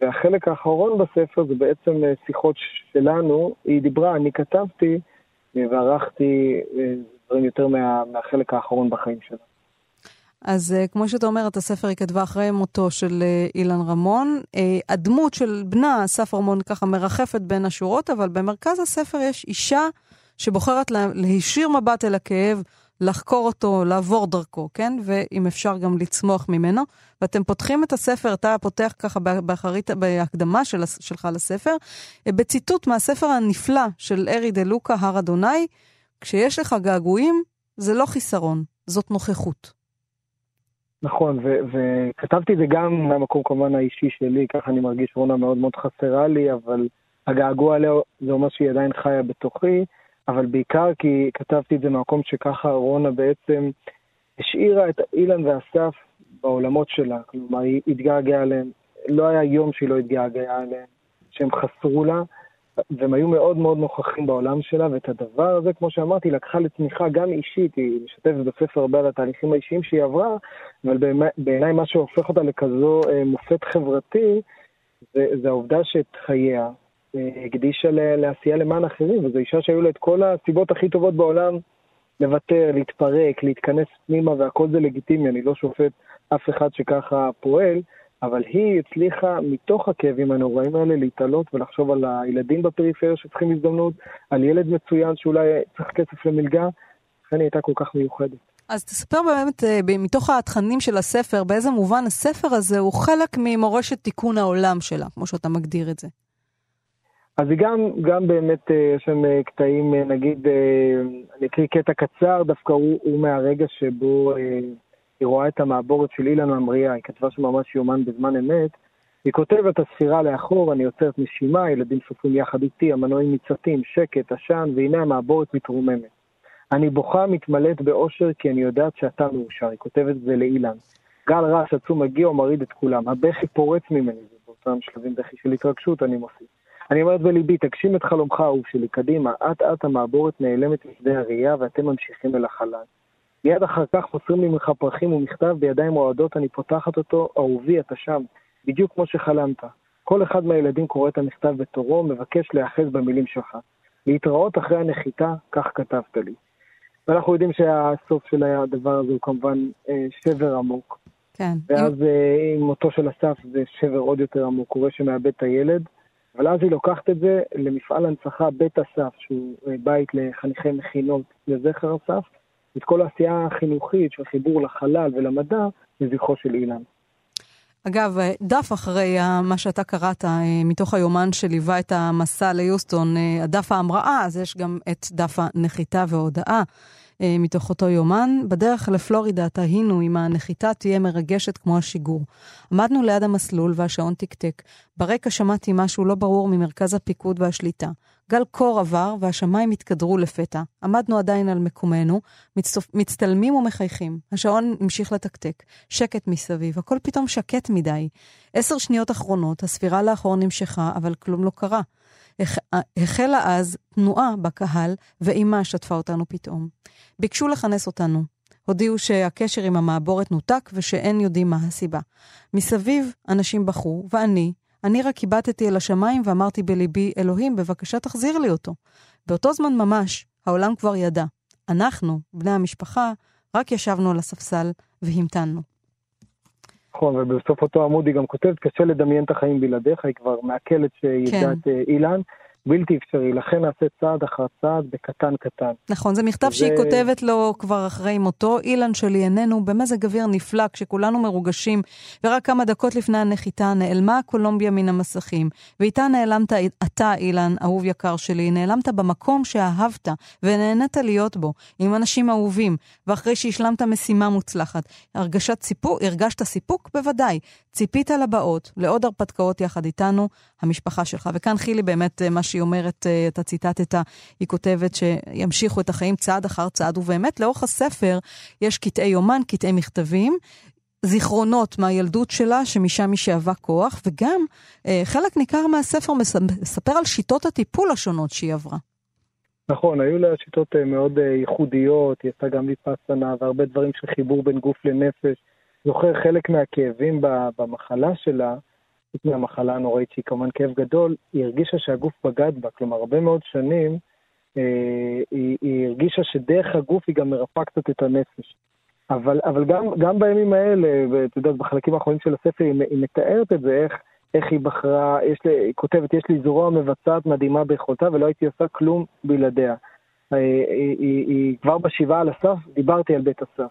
והחלק האחרון בספר זה בעצם שיחות שלנו, היא דיברה, אני כתבתי וערכתי אה, דברים יותר מה, מהחלק האחרון בחיים שלה. אז uh, כמו שאתה אומר, את הספר היא כתבה אחרי מותו של uh, אילן רמון. Uh, הדמות של בנה, אסף רמון, ככה מרחפת בין השורות, אבל במרכז הספר יש אישה שבוחרת לה, להישיר מבט אל הכאב, לחקור אותו, לעבור דרכו, כן? ואם אפשר גם לצמוח ממנו. ואתם פותחים את הספר, אתה פותח ככה באחרית, בהקדמה של, שלך לספר, בציטוט מהספר הנפלא של ארי דה לוקה, הר אדוני, כשיש לך געגועים, זה לא חיסרון, זאת נוכחות. נכון, וכתבתי את זה גם מהמקום כמובן האישי שלי, ככה אני מרגיש רונה מאוד מאוד חסרה לי, אבל הגעגוע עליה זה אומר שהיא עדיין חיה בתוכי, אבל בעיקר כי כתבתי את זה מהמקום שככה רונה בעצם השאירה את אילן ואסף בעולמות שלה, כלומר היא התגעגעה עליהם, לא היה יום שהיא לא התגעגעה עליהם, שהם חסרו לה. והם היו מאוד מאוד נוכחים בעולם שלה, ואת הדבר הזה, כמו שאמרתי, לקחה לתמיכה גם אישית, היא משתפת בספר הרבה על התהליכים האישיים שהיא עברה, אבל בעיניי מה שהופך אותה לכזו אה, מופת חברתי, זה, זה העובדה שאת חייה אה, הקדישה לעשייה למען אחרים, וזו אישה שהיו לה את כל הסיבות הכי טובות בעולם לוותר, להתפרק, להתכנס פנימה, והכל זה לגיטימי, אני לא שופט אף אחד שככה פועל, אבל היא הצליחה מתוך הכאבים הנוראים האלה להתעלות ולחשוב על הילדים בפריפריה שצריכים הזדמנות, על ילד מצוין שאולי צריך כסף למלגה, לכן היא הייתה כל כך מיוחדת. אז תספר באמת, אה, מתוך התכנים של הספר, באיזה מובן הספר הזה הוא חלק ממורשת תיקון העולם שלה, כמו שאתה מגדיר את זה. אז היא גם, גם באמת, אה, יש שם אה, קטעים, נגיד, אני אקריא קטע קצר, דווקא הוא, הוא מהרגע שבו היא רואה את המעבורת של אילן ממריה, היא כתבה שם ממש יומן בזמן אמת. היא כותבת, הספירה לאחור, אני יוצרת נשימה, ילדים סופרים יחד איתי, המנועים ניצתים, שקט, עשן, והנה המעבורת מתרוממת. אני בוכה מתמלאת באושר כי אני יודעת שאתה מאושר. היא כותבת את זה לאילן. גל רעש עצום מגיע ומרעיד את כולם. הבכי פורץ ממני, זה באותם שלבים בכי של התרגשות, אני מוסיף. אני אומרת בליבי, תגשים את חלומך האהוב שלי, קדימה, אט אט המעבורת נעלמת משדה הראייה ואתם ממשיכים אל החלל. מיד אחר כך מוסרים לי ממך פרחים ומכתב בידיים רועדות, אני פותחת אותו, אהובי, אתה שם, בדיוק כמו שחלמת. כל אחד מהילדים קורא את המכתב בתורו, מבקש להיאחז במילים שלך. להתראות אחרי הנחיתה, כך כתבת לי. ואנחנו יודעים שהסוף של הדבר הזה הוא כמובן אה, שבר עמוק. כן. ואז אה, עם מותו של אסף זה שבר עוד יותר עמוק, קורה שמאבד את הילד. אבל אז היא לוקחת את זה למפעל הנצחה בית אסף, שהוא אה, בית לחניכי מכינות לזכר אסף, את כל העשייה החינוכית של חיבור לחלל ולמדע לזכרו של אילן. אגב, דף אחרי מה שאתה קראת אה, מתוך היומן שליווה את המסע ליוסטון, אה, הדף ההמראה, אז יש גם את דף הנחיתה וההודעה. אה, מתוך אותו יומן. בדרך לפלורידה תהינו אם הנחיתה תהיה מרגשת כמו השיגור. עמדנו ליד המסלול והשעון תקתק. ברקע שמעתי משהו לא ברור ממרכז הפיקוד והשליטה. גל קור עבר והשמיים התקדרו לפתע. עמדנו עדיין על מקומנו, מצטופ... מצטלמים ומחייכים. השעון המשיך לתקתק. שקט מסביב, הכל פתאום שקט מדי. עשר שניות אחרונות, הספירה לאחור נמשכה, אבל כלום לא קרה. החלה אז תנועה בקהל, ואימה שטפה אותנו פתאום. ביקשו לכנס אותנו. הודיעו שהקשר עם המעבורת נותק ושאין יודעים מה הסיבה. מסביב אנשים בכו, ואני, אני רק הבטתי אל השמיים ואמרתי בליבי, אלוהים, בבקשה תחזיר לי אותו. באותו זמן ממש, העולם כבר ידע. אנחנו, בני המשפחה, רק ישבנו על הספסל והמתנו. נכון, ובסוף אותו עמוד היא גם כותבת, קשה לדמיין את החיים בלעדיך, היא כבר מעכלת שידעה כן. אה, אילן. בלתי אפשרי, לכן נעשה צעד אחר צעד בקטן קטן. נכון, זה מכתב זה... שהיא כותבת לו כבר אחרי מותו, אילן שלי איננו במזג אוויר נפלא כשכולנו מרוגשים, ורק כמה דקות לפני הנחיתה נעלמה קולומביה מן המסכים, ואיתה נעלמת אתה, אילן, אהוב יקר שלי, נעלמת במקום שאהבת ונהנית להיות בו, עם אנשים אהובים, ואחרי שהשלמת משימה מוצלחת, הרגשת סיפוק, הרגשת סיפוק? בוודאי. ציפית לבאות, לעוד הרפתקאות יחד איתנו, המשפחה שלך. וכאן חילי באמת, אה, מה שהיא אומרת, אה, אתה ציטטת, היא כותבת שימשיכו את החיים צעד אחר צעד, ובאמת לאורך הספר יש קטעי יומן, קטעי מכתבים. זיכרונות מהילדות שלה, שמשם היא שאבה כוח, וגם אה, חלק ניכר מהספר מספר על שיטות הטיפול השונות שהיא עברה. נכון, היו לה שיטות מאוד ייחודיות, היא עשתה גם ויפאסנה והרבה דברים של חיבור בין גוף לנפש. זוכר חלק מהכאבים במחלה שלה, חוץ מהמחלה הנוראית שהיא כמובן כאב גדול, היא הרגישה שהגוף בגד בה, כלומר הרבה מאוד שנים אה, היא, היא הרגישה שדרך הגוף היא גם מרפאה קצת את הנפש. אבל, אבל גם, גם בימים האלה, ואתה יודע, בחלקים האחרונים של הספר היא, היא מתארת את זה, איך, איך היא בחרה, יש לי, היא כותבת, יש לי זרוע מבצעת מדהימה ביכולתה ולא הייתי עושה כלום בלעדיה. היא, אה, היא, היא, היא כבר בשבעה על הסף, דיברתי על בית הסף.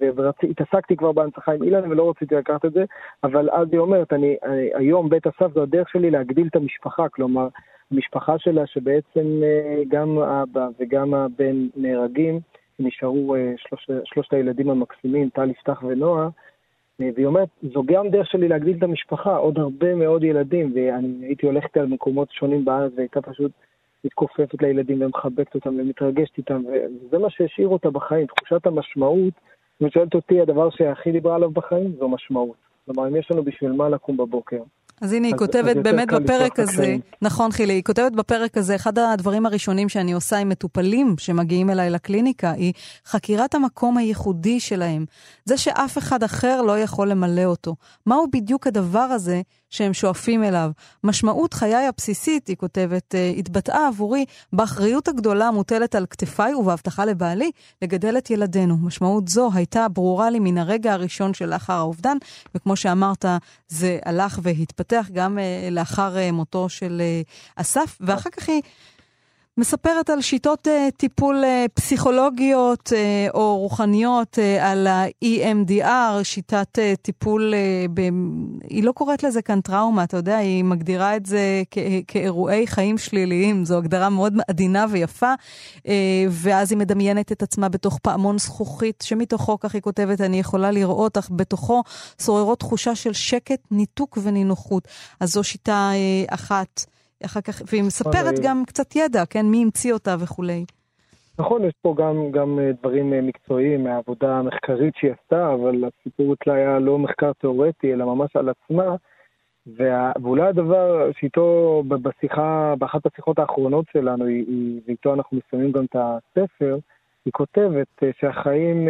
והתעסקתי כבר בהנצחה עם אילן ולא רציתי לקחת את זה, אבל אז היא אומרת, אני, אני, היום בית אסף זו הדרך שלי להגדיל את המשפחה, כלומר, המשפחה שלה שבעצם אה, גם האבא וגם הבן נהרגים, נשארו אה, שלוש, שלושת הילדים המקסימים, טל, יפתח ונועה, אה, והיא אומרת, זו גם דרך שלי להגדיל את המשפחה, עוד הרבה מאוד ילדים, ואני הייתי הולכת על מקומות שונים בארץ והייתה פשוט מתכופפת לילדים ומחבקת אותם ומתרגשת איתם, וזה מה שהשאיר אותה בחיים, תחושת המשמעות. אם שואלת אותי, הדבר שהכי דיברה עליו בחיים זו משמעות. כלומר, אם יש לנו בשביל מה לקום בבוקר, אז הנה, היא כותבת באמת בפרק הזה, נכון חילי, היא כותבת בפרק הזה, אחד הדברים הראשונים שאני עושה עם מטופלים שמגיעים אליי לקליניקה, היא חקירת המקום הייחודי שלהם. זה שאף אחד אחר לא יכול למלא אותו. מהו בדיוק הדבר הזה שהם שואפים אליו? משמעות חיי הבסיסית, היא כותבת, אה, התבטאה עבורי באחריות הגדולה המוטלת על כתפיי ובהבטחה לבעלי לגדל את ילדינו. משמעות זו הייתה ברורה לי מן הרגע הראשון שלאחר האובדן, וכמו שאמרת, זה הלך והתפתח. התפתח גם uh, לאחר uh, מותו של uh, אסף, ואחר כך היא מספרת על שיטות uh, טיפול uh, פסיכולוגיות uh, או רוחניות על ה-EMDR, שיטת טיפול, ב... היא לא קוראת לזה כאן טראומה, אתה יודע, היא מגדירה את זה כ- כאירועי חיים שליליים, זו הגדרה מאוד עדינה ויפה, ואז היא מדמיינת את עצמה בתוך פעמון זכוכית, שמתוכו, כך היא כותבת, אני יכולה לראות, אך בתוכו שוררות תחושה של שקט, ניתוק ונינוחות. אז זו שיטה אחת. אחר כך, והיא מספרת גם קצת ידע, כן? מי המציא אותה וכולי. נכון, יש פה גם, גם אה, דברים אה, מקצועיים מהעבודה המחקרית שהיא עשתה, אבל הסיפור אצלה היה לא מחקר תיאורטי, אלא ממש על עצמה. וה, ואולי הדבר שאיתו בשיחה, באחת השיחות האחרונות שלנו, היא, היא, ואיתו אנחנו מסיימים גם את הספר, היא כותבת אה, שהחיים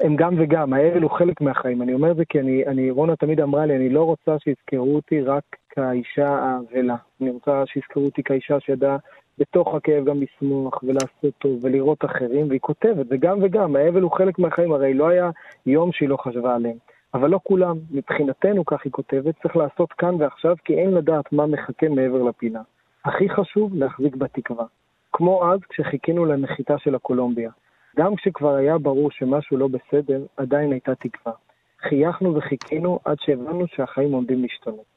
הם גם וגם, האבל הוא חלק מהחיים. אני אומר את זה כי אני, אני, רונה תמיד אמרה לי, אני לא רוצה שיזכרו אותי רק כאישה האבלה. אני רוצה שיזכרו אותי כאישה שידעה בתוך הכאב גם לשמוח ולעשות טוב ולראות אחרים, והיא כותבת, זה גם וגם, האבל הוא חלק מהחיים, הרי לא היה יום שהיא לא חשבה עליהם. אבל לא כולם, מבחינתנו, כך היא כותבת, צריך לעשות כאן ועכשיו, כי אין לדעת מה מחכה מעבר לפינה. הכי חשוב, להחזיק בתקווה. כמו אז, כשחיכינו לנחיתה של הקולומביה. גם כשכבר היה ברור שמשהו לא בסדר, עדיין הייתה תקווה. חייכנו וחיכינו עד שהבנו שהחיים עומדים להשתנות.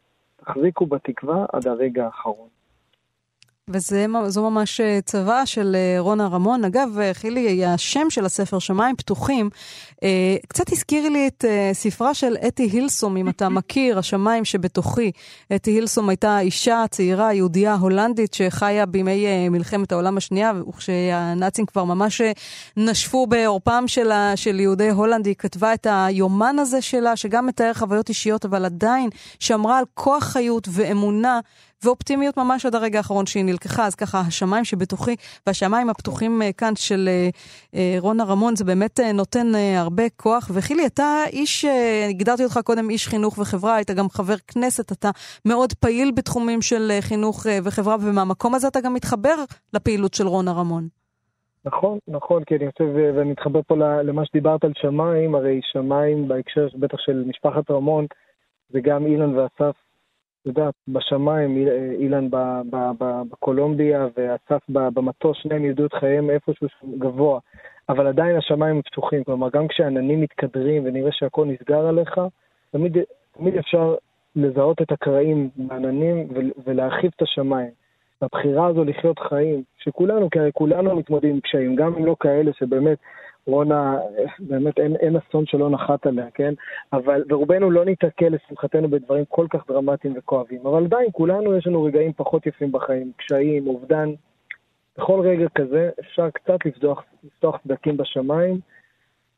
תחזיקו בתקווה עד הרגע האחרון. וזו ממש אה, צבא של אה, רונה רמון. אגב, אה, חילי, השם של הספר, שמיים פתוחים, קצת הזכיר לי את ספרה של אתי הילסום, אם אתה מכיר, השמיים שבתוכי. אתי הילסום הייתה אישה צעירה, יהודייה הולנדית, שחיה בימי מלחמת העולם השנייה, וכשהנאצים כבר ממש נשפו בעורפם של, של יהודי הולנד, היא כתבה את היומן הזה שלה, שגם מתאר חוויות אישיות, אבל עדיין שמרה על כוח חיות ואמונה. ואופטימיות ממש עד הרגע האחרון שהיא נלקחה. אז ככה, השמיים שבתוכי והשמיים הפתוחים אה, כאן של אה, אה, רונה רמון, זה באמת נותן הרבה כוח. וחילי, אתה איש, הגדרתי אותך קודם איש חינוך וחברה, היית גם חבר כנסת, אתה מאוד פעיל בתחומים של חינוך וחברה, ומהמקום הזה אתה גם מתחבר לפעילות של רונה רמון. נכון, נכון, כי אני חושב, ואני מתחבר פה למה שדיברת על שמיים, הרי שמיים בהקשר בטח של משפחת רמון, וגם אילן ואסף יודעת, בשמיים, אילן בקולומביה ואסף במטוס, שניהם ידעו את חייהם איפשהו גבוה, אבל עדיין השמיים פתוחים. כלומר, גם כשעננים מתקדרים ונראה שהכל נסגר עליך, תמיד, תמיד אפשר לזהות את הקרעים בעננים ולהרחיב את השמיים. הבחירה הזו לחיות חיים, שכולנו, כי הרי כולנו מתמודדים עם קשיים, גם אם לא כאלה שבאמת רונה, באמת אין, אין אסון שלא נחת עליה, כן? אבל, ורובנו לא ניתקל לשמחתנו בדברים כל כך דרמטיים וכואבים, אבל עדיין כולנו יש לנו רגעים פחות יפים בחיים, קשיים, אובדן. בכל רגע כזה אפשר קצת לפתוח, לפתוח סדקים בשמיים,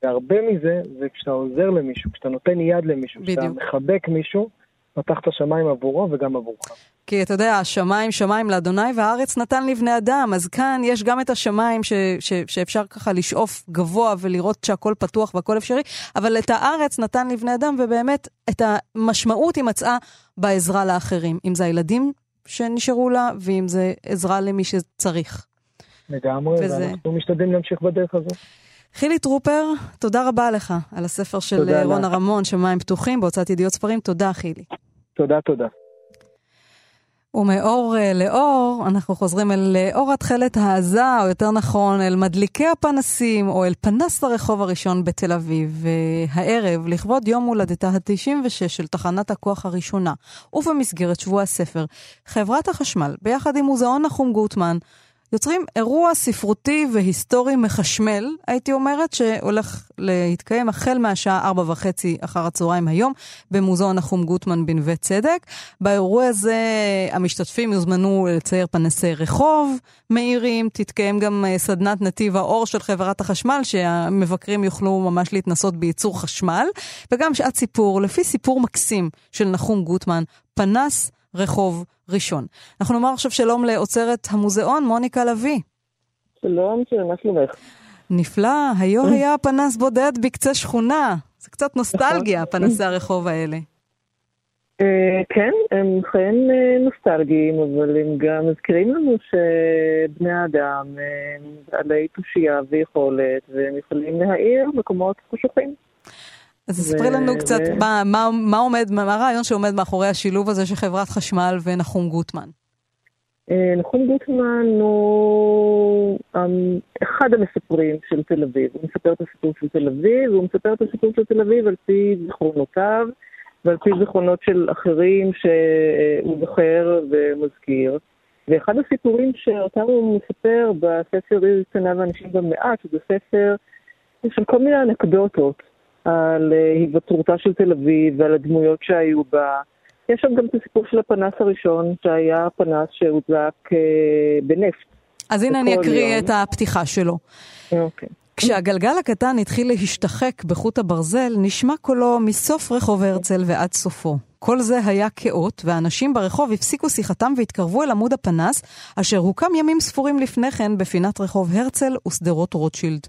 והרבה מזה זה כשאתה עוזר למישהו, כשאתה נותן יד למישהו, כשאתה מחבק מישהו, פתח את השמיים עבורו וגם עבורך. כי אתה יודע, השמיים שמיים לאדוני והארץ נתן לבני אדם, אז כאן יש גם את השמיים ש, ש, שאפשר ככה לשאוף גבוה ולראות שהכל פתוח והכל אפשרי, אבל את הארץ נתן לבני אדם, ובאמת את המשמעות היא מצאה בעזרה לאחרים, אם זה הילדים שנשארו לה, ואם זה עזרה למי שצריך. לגמרי, וזה... ואנחנו משתדלים להמשיך בדרך הזו. חילי טרופר, תודה רבה לך על הספר של רונה רמון, שמיים פתוחים, בהוצאת ידיעות ספרים. תודה, חילי. תודה, תודה. ומאור אה, לאור, אנחנו חוזרים אל אה, אור התכלת העזה, או יותר נכון, אל מדליקי הפנסים, או אל פנס הרחוב הראשון בתל אביב. הערב, לכבוד יום הולדתה ה-96 של תחנת הכוח הראשונה, ובמסגרת שבוע הספר, חברת החשמל, ביחד עם מוזיאון נחום גוטמן, יוצרים אירוע ספרותי והיסטורי מחשמל, הייתי אומרת, שהולך להתקיים החל מהשעה ארבע וחצי אחר הצהריים היום, במוזיאון נחום גוטמן בנווה צדק. באירוע הזה המשתתפים יוזמנו לצייר פנסי רחוב מהירים, תתקיים גם אה, סדנת נתיב האור של חברת החשמל, שהמבקרים יוכלו ממש להתנסות בייצור חשמל, וגם שעת סיפור, לפי סיפור מקסים של נחום גוטמן, פנס רחוב ראשון. אנחנו נאמר עכשיו שלום לאוצרת המוזיאון, מוניקה לביא. שלום, שלום, מה שלומך? נפלא, היו היה פנס בודד בקצה שכונה. זה קצת נוסטלגיה, נכון. פנסי הרחוב האלה. אה, כן, הם חיים אה, נוסטלגיים, אבל הם גם מזכירים לנו שבני האדם בעלי תושייה ויכולת, והם יכולים להאיר מקומות חשוכים. אז ספרי לנו קצת מה, מה, מה עומד, מה הרעיון שעומד מאחורי השילוב הזה של חברת חשמל ונחום גוטמן. אה, נחום גוטמן הוא אמ, אחד המספרים של תל אביב. הוא מספר את הסיפור של תל אביב, והוא מספר את הסיפור של תל אביב על פי זיכרונותיו ועל פי זיכרונות של אחרים שהוא זוכר ומזכיר. ואחד הסיפורים שאותם הוא מספר בספר עיר קטנה ואנשים במעט, שזה ספר של כל מיני אנקדוטות על אה, היווצרותה של תל אביב ועל הדמויות שהיו בה. יש שם גם את הסיפור של הפנס הראשון, שהיה פנס שהודלק אה, בנפט. אז הנה אני אקריא יום. את הפתיחה שלו. אוקיי. כשהגלגל הקטן התחיל להשתחק בחוט הברזל, נשמע קולו מסוף רחוב הרצל ועד סופו. כל זה היה כאות, והאנשים ברחוב הפסיקו שיחתם והתקרבו אל עמוד הפנס, אשר הוקם ימים ספורים לפני כן בפינת רחוב הרצל ושדרות רוטשילד.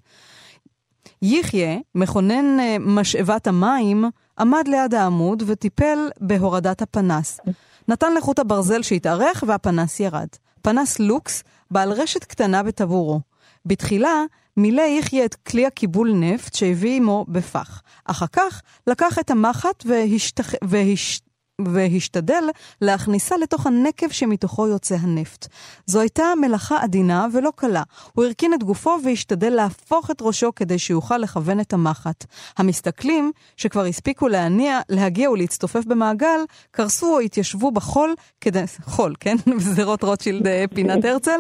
יחיא, מכונן אה, משאבת המים, עמד ליד העמוד וטיפל בהורדת הפנס. נתן לחוט הברזל שהתארך והפנס ירד. פנס לוקס, בעל רשת קטנה בטבורו. בתחילה מילא יחיא את כלי הקיבול נפט שהביא עמו בפח. אחר כך לקח את המחט והשתח... והש... והשתדל להכניסה לתוך הנקב שמתוכו יוצא הנפט. זו הייתה מלאכה עדינה ולא קלה. הוא הרכין את גופו והשתדל להפוך את ראשו כדי שיוכל לכוון את המחט. המסתכלים, שכבר הספיקו להניע, להגיע ולהצטופף במעגל, קרסו או התיישבו בחול כדי... חול, כן? בשדרות רוטשילד אה, פינת הרצל.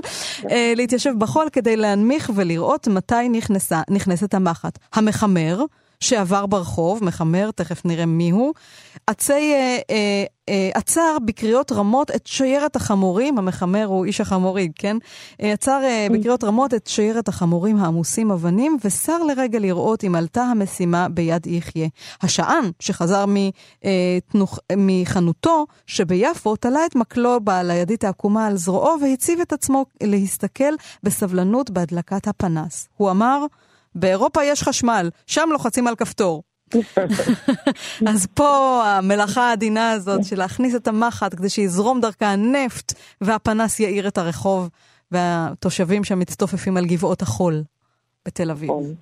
אה, להתיישב בחול כדי להנמיך ולראות מתי נכנסה, נכנסת המחט. המחמר, שעבר ברחוב, מחמר, תכף נראה מיהו, עצי, אה, אה, אה, עצר בקריאות רמות את שיירת החמורים, המחמר הוא איש החמורי, כן? אה, עצר אה, בקריאות רמות את שיירת החמורים העמוסים אבנים, וסר לרגע לראות אם עלתה המשימה ביד יחיה. השען, שחזר מתנוך, אה, מחנותו שביפו, תלה את מקלו בעל הידית העקומה על זרועו והציב את עצמו להסתכל בסבלנות בהדלקת הפנס. הוא אמר, באירופה יש חשמל, שם לוחצים על כפתור. אז פה המלאכה העדינה הזאת של להכניס את המחט כדי שיזרום דרכה הנפט והפנס יאיר את הרחוב והתושבים שם מצטופפים על גבעות החול בתל אביב. נכון,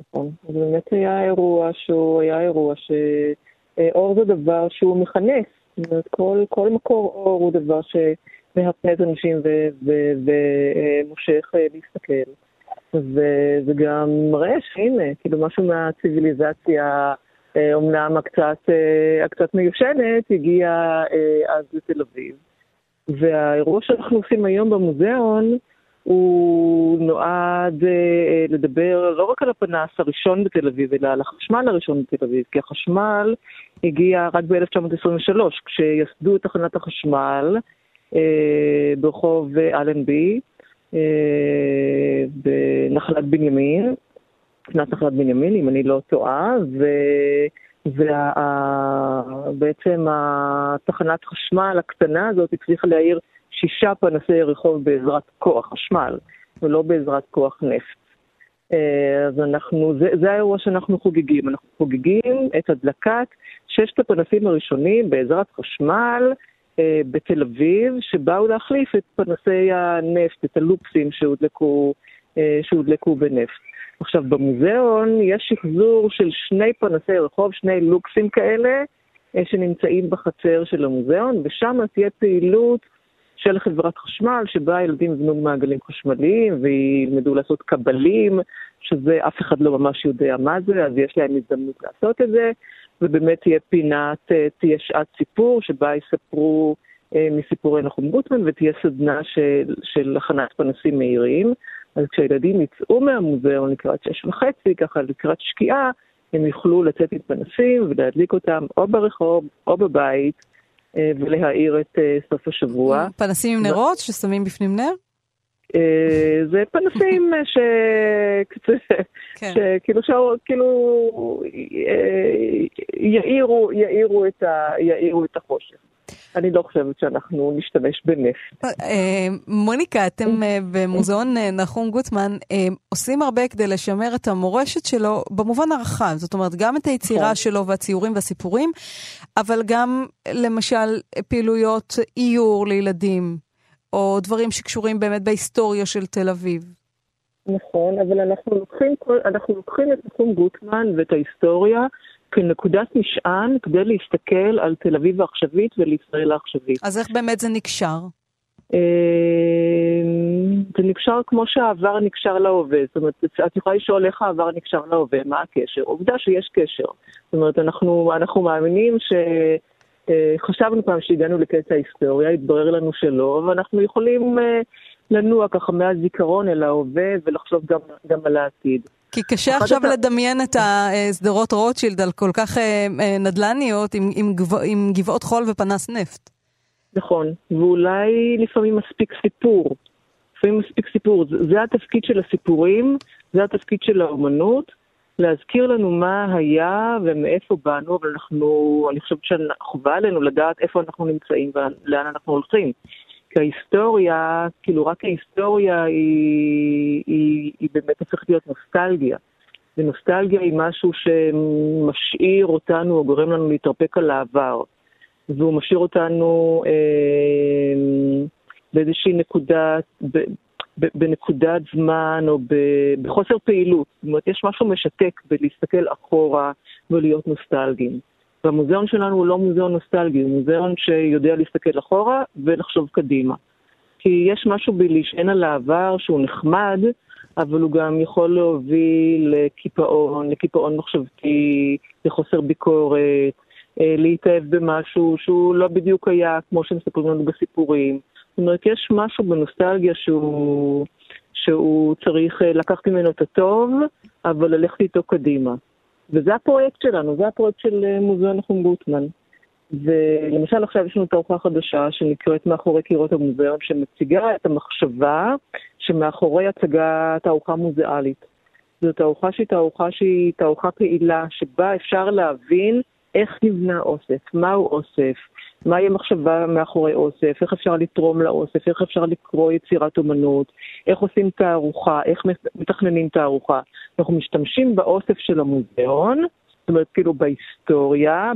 נכון. זה באמת היה אירוע שהוא היה אירוע שאור זה דבר שהוא מכנס. זאת אומרת, כל, כל מקור אור הוא דבר שמהפנט אנשים ומושך אה, להסתכל. וזה גם מראה שהנה, כאילו משהו מהציוויליזציה, אומנם אה, הקצת, אה, הקצת מיושנת, הגיע אה, אז לתל אביב. והאירוע שאנחנו עושים היום במוזיאון, הוא נועד לדבר לא רק על הפנס הראשון בתל אביב, אלא על החשמל הראשון בתל אביב, כי החשמל הגיע רק ב-1923, כשיסדו את תחנת החשמל ברחוב אלנבי, בנחלת בנימין, קנת נחלת בנימין, אם אני לא טועה, ובעצם התחנת חשמל הקטנה הזאת הצליחה להעיר שישה פנסי רחוב בעזרת כוח חשמל, ולא בעזרת כוח נפט. אה, אז אנחנו, זה, זה האירוע שאנחנו חוגגים. אנחנו חוגגים את הדלקת ששת הפנסים הראשונים בעזרת חשמל, אה, בתל אביב, שבאו להחליף את פנסי הנפט, את הלופסים שהודלקו, אה, שהודלקו בנפט. עכשיו, במוזיאון יש שחזור של שני פנסי רחוב, שני לוקסים כאלה, אה, שנמצאים בחצר של המוזיאון, ושם תהיה פעילות של חברת חשמל, שבה הילדים יבנו מעגלים חשמליים וילמדו לעשות קבלים, שזה אף אחד לא ממש יודע מה זה, אז יש להם הזדמנות לעשות את זה. ובאמת תהיה פינת, אה, תהיה שעת סיפור שבה יספרו אה, מסיפורי נחום גוטמן ותהיה סדנה של, של הכנת פנסים מהירים. אז כשהילדים יצאו מהמוזיאון לקראת שש וחצי, ככה לקראת שקיעה, הם יוכלו לצאת עם פנסים ולהדליק אותם או ברחוב או בבית אה, ולהאיר את סוף השבוע. פנסים עם נרות ששמים בפנים נר? אה, זה פנסים ש... כן. שכאילו, כאילו אה, יאירו, יאירו, את ה... יאירו את החושך. אני לא חושבת שאנחנו נשתמש בנפט. אה, מוניקה, אתם במוזיאון נחום גוטמן עושים הרבה כדי לשמר את המורשת שלו במובן הרחב. זאת אומרת, גם את היצירה נכון. שלו והציורים והסיפורים, אבל גם למשל פעילויות איור לילדים, או דברים שקשורים באמת בהיסטוריה של תל אביב. נכון, אבל אנחנו לוקחים, כל, אנחנו לוקחים את נחום גוטמן ואת ההיסטוריה כנקודת משען כדי להסתכל על תל אביב העכשווית ולישראל העכשווית. אז איך באמת זה נקשר? אה, זה נקשר כמו שהעבר נקשר להווה. זאת אומרת, את יכולה לשאול איך העבר נקשר להווה, מה הקשר? עובדה שיש קשר. זאת אומרת, אנחנו, אנחנו מאמינים ש... אה, חשבנו פעם שהגענו לקץ ההיסטוריה, התברר לנו שלא, ואנחנו יכולים אה, לנוע ככה מהזיכרון אל ההווה ולחשוב גם, גם על העתיד. כי קשה עכשיו אתה... לדמיין את השדרות רוטשילד על כל כך אה, נדל"ניות עם, עם, גב... עם גבעות חול ופנס נפט. נכון, ואולי לפעמים מספיק סיפור. לפעמים מספיק סיפור. זה, זה התפקיד של הסיפורים, זה התפקיד של האומנות, להזכיר לנו מה היה ומאיפה באנו, אבל אנחנו, אני חושבת שחובה עלינו לדעת איפה אנחנו נמצאים ולאן אנחנו הולכים. כי ההיסטוריה, כאילו רק ההיסטוריה היא, היא, היא באמת הופכת להיות נוסטלגיה. ונוסטלגיה היא משהו שמשאיר אותנו או גורם לנו להתרפק על העבר. והוא משאיר אותנו אה, באיזושהי נקודה, ב, בנקודת זמן או בחוסר פעילות. זאת אומרת, יש משהו משתק בלהסתכל אחורה ולהיות נוסטלגיים. והמוזיאון שלנו הוא לא מוזיאון נוסטלגי, הוא מוזיאון שיודע להסתכל אחורה ולחשוב קדימה. כי יש משהו בלהישען על העבר שהוא נחמד, אבל הוא גם יכול להוביל לקיפאון, לקיפאון מחשבתי, לחוסר ביקורת, אה, להתאהב במשהו שהוא לא בדיוק היה כמו שמספרים לנו בסיפורים. זאת אומרת, יש משהו בנוסטלגיה שהוא, שהוא צריך אה, לקחת ממנו את הטוב, אבל ללכת איתו קדימה. וזה הפרויקט שלנו, זה הפרויקט של אה, מוזיאון נחום גוטמן. ולמשל עכשיו יש לנו תערוכה חדשה שנקראת מאחורי קירות המוזיאון, שמציגה את המחשבה שמאחורי הצגת תערוכה מוזיאלית. זו תערוכה שהיא תערוכה שהיא תערוכה פעילה, שבה אפשר להבין איך נבנה אוסף, מהו אוסף, מהי המחשבה מאחורי אוסף, איך אפשר לתרום לאוסף, איך אפשר לקרוא יצירת אומנות, איך עושים תערוכה, איך מתכננים תערוכה. אנחנו משתמשים באוסף של המוזיאון, זאת אומרת, כאילו בהיסטוריה,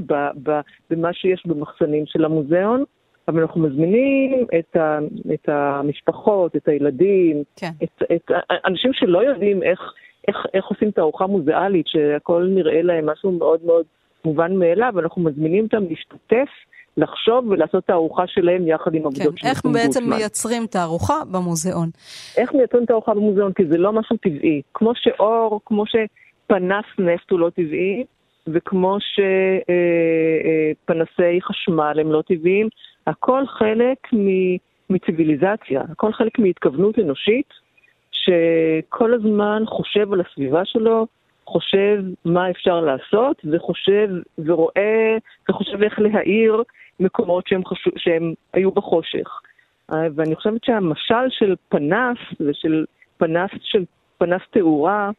במה שיש במחסנים של המוזיאון, אבל אנחנו מזמינים את, ה, את המשפחות, את הילדים, כן. את, את אנשים שלא יודעים איך, איך, איך עושים תערוכה מוזיאלית, שהכל נראה להם משהו מאוד מאוד מובן מאליו, אנחנו מזמינים אותם להשתתף, לחשוב ולעשות תערוכה שלהם יחד עם עבודות כן, של איך בעצם גוטמן. מייצרים תערוכה במוזיאון? איך מייצרים תערוכה במוזיאון? כי זה לא משהו טבעי. כמו שאור, כמו שפנס נפט הוא לא טבעי, וכמו שפנסי חשמל הם לא טבעיים, הכל חלק מציוויליזציה, הכל חלק מהתכוונות אנושית, שכל הזמן חושב על הסביבה שלו, חושב מה אפשר לעשות, וחושב ורואה, וחושב איך להאיר מקומות שהם, חשוב, שהם היו בחושך. אה, ואני חושבת שהמשל של פנס, ושל פנס של פנס תאורה,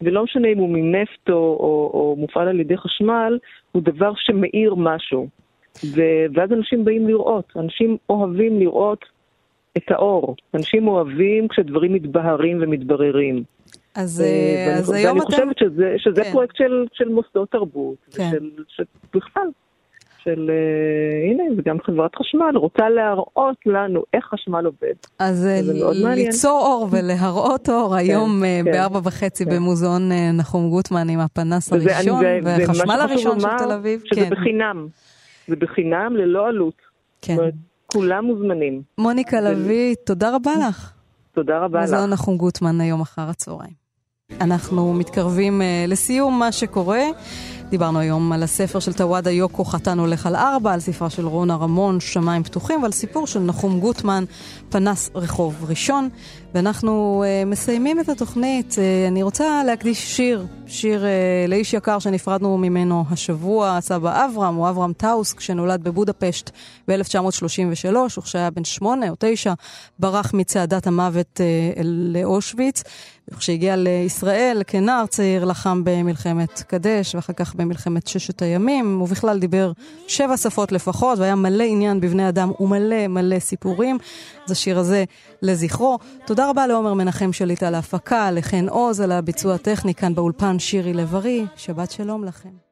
ולא משנה אם הוא מנפט או, או, או מופעל על ידי חשמל, הוא דבר שמאיר משהו. ו, ואז אנשים באים לראות, אנשים אוהבים לראות את האור. אנשים אוהבים כשדברים מתבהרים ומתבררים. אז, אה, אז היום אתם... ואני חושבת שזה, שזה כן. פרויקט של, של מוסדות תרבות, כן. ושל, בכלל, של, uh, הנה, וגם חברת חשמל רוצה להראות לנו איך חשמל עובד. אז אה, ליצור אור ולהראות אור כן, היום כן, בארבע וחצי כן. במוזיאון נחום גוטמן עם הפנס הראשון והחשמל הראשון של תל אביב. שזה כן. בחינם, זה בחינם ללא עלות. כן. כולם מוזמנים. מוניקה לביא, תודה רבה לך. תודה רבה לך. מוזיאון נחום גוטמן היום אחר הצהריים. אנחנו מתקרבים לסיום מה שקורה. דיברנו היום על הספר של טוואדה יוקו, חתן הולך על ארבע, על ספרה של רונה רמון, שמיים פתוחים, ועל סיפור של נחום גוטמן, פנס רחוב ראשון. ואנחנו uh, מסיימים את התוכנית. Uh, אני רוצה להקדיש שיר, שיר uh, לאיש יקר שנפרדנו ממנו השבוע, סבא אברהם, הוא אברהם טאוסק, שנולד בבודפשט ב-1933, וכשהיה בן שמונה או תשע, ברח מצעדת המוות uh, לאושוויץ. וכשהגיע לישראל כנער צעיר לחם במלחמת קדש ואחר כך במלחמת ששת הימים. הוא בכלל דיבר שבע שפות לפחות והיה מלא עניין בבני אדם ומלא מלא סיפורים. אז השיר הזה לזכרו. תודה רבה לעומר מנחם שליט על ההפקה, לחן עוז על הביצוע הטכני כאן באולפן שירי לב-ארי. שבת שלום לכם.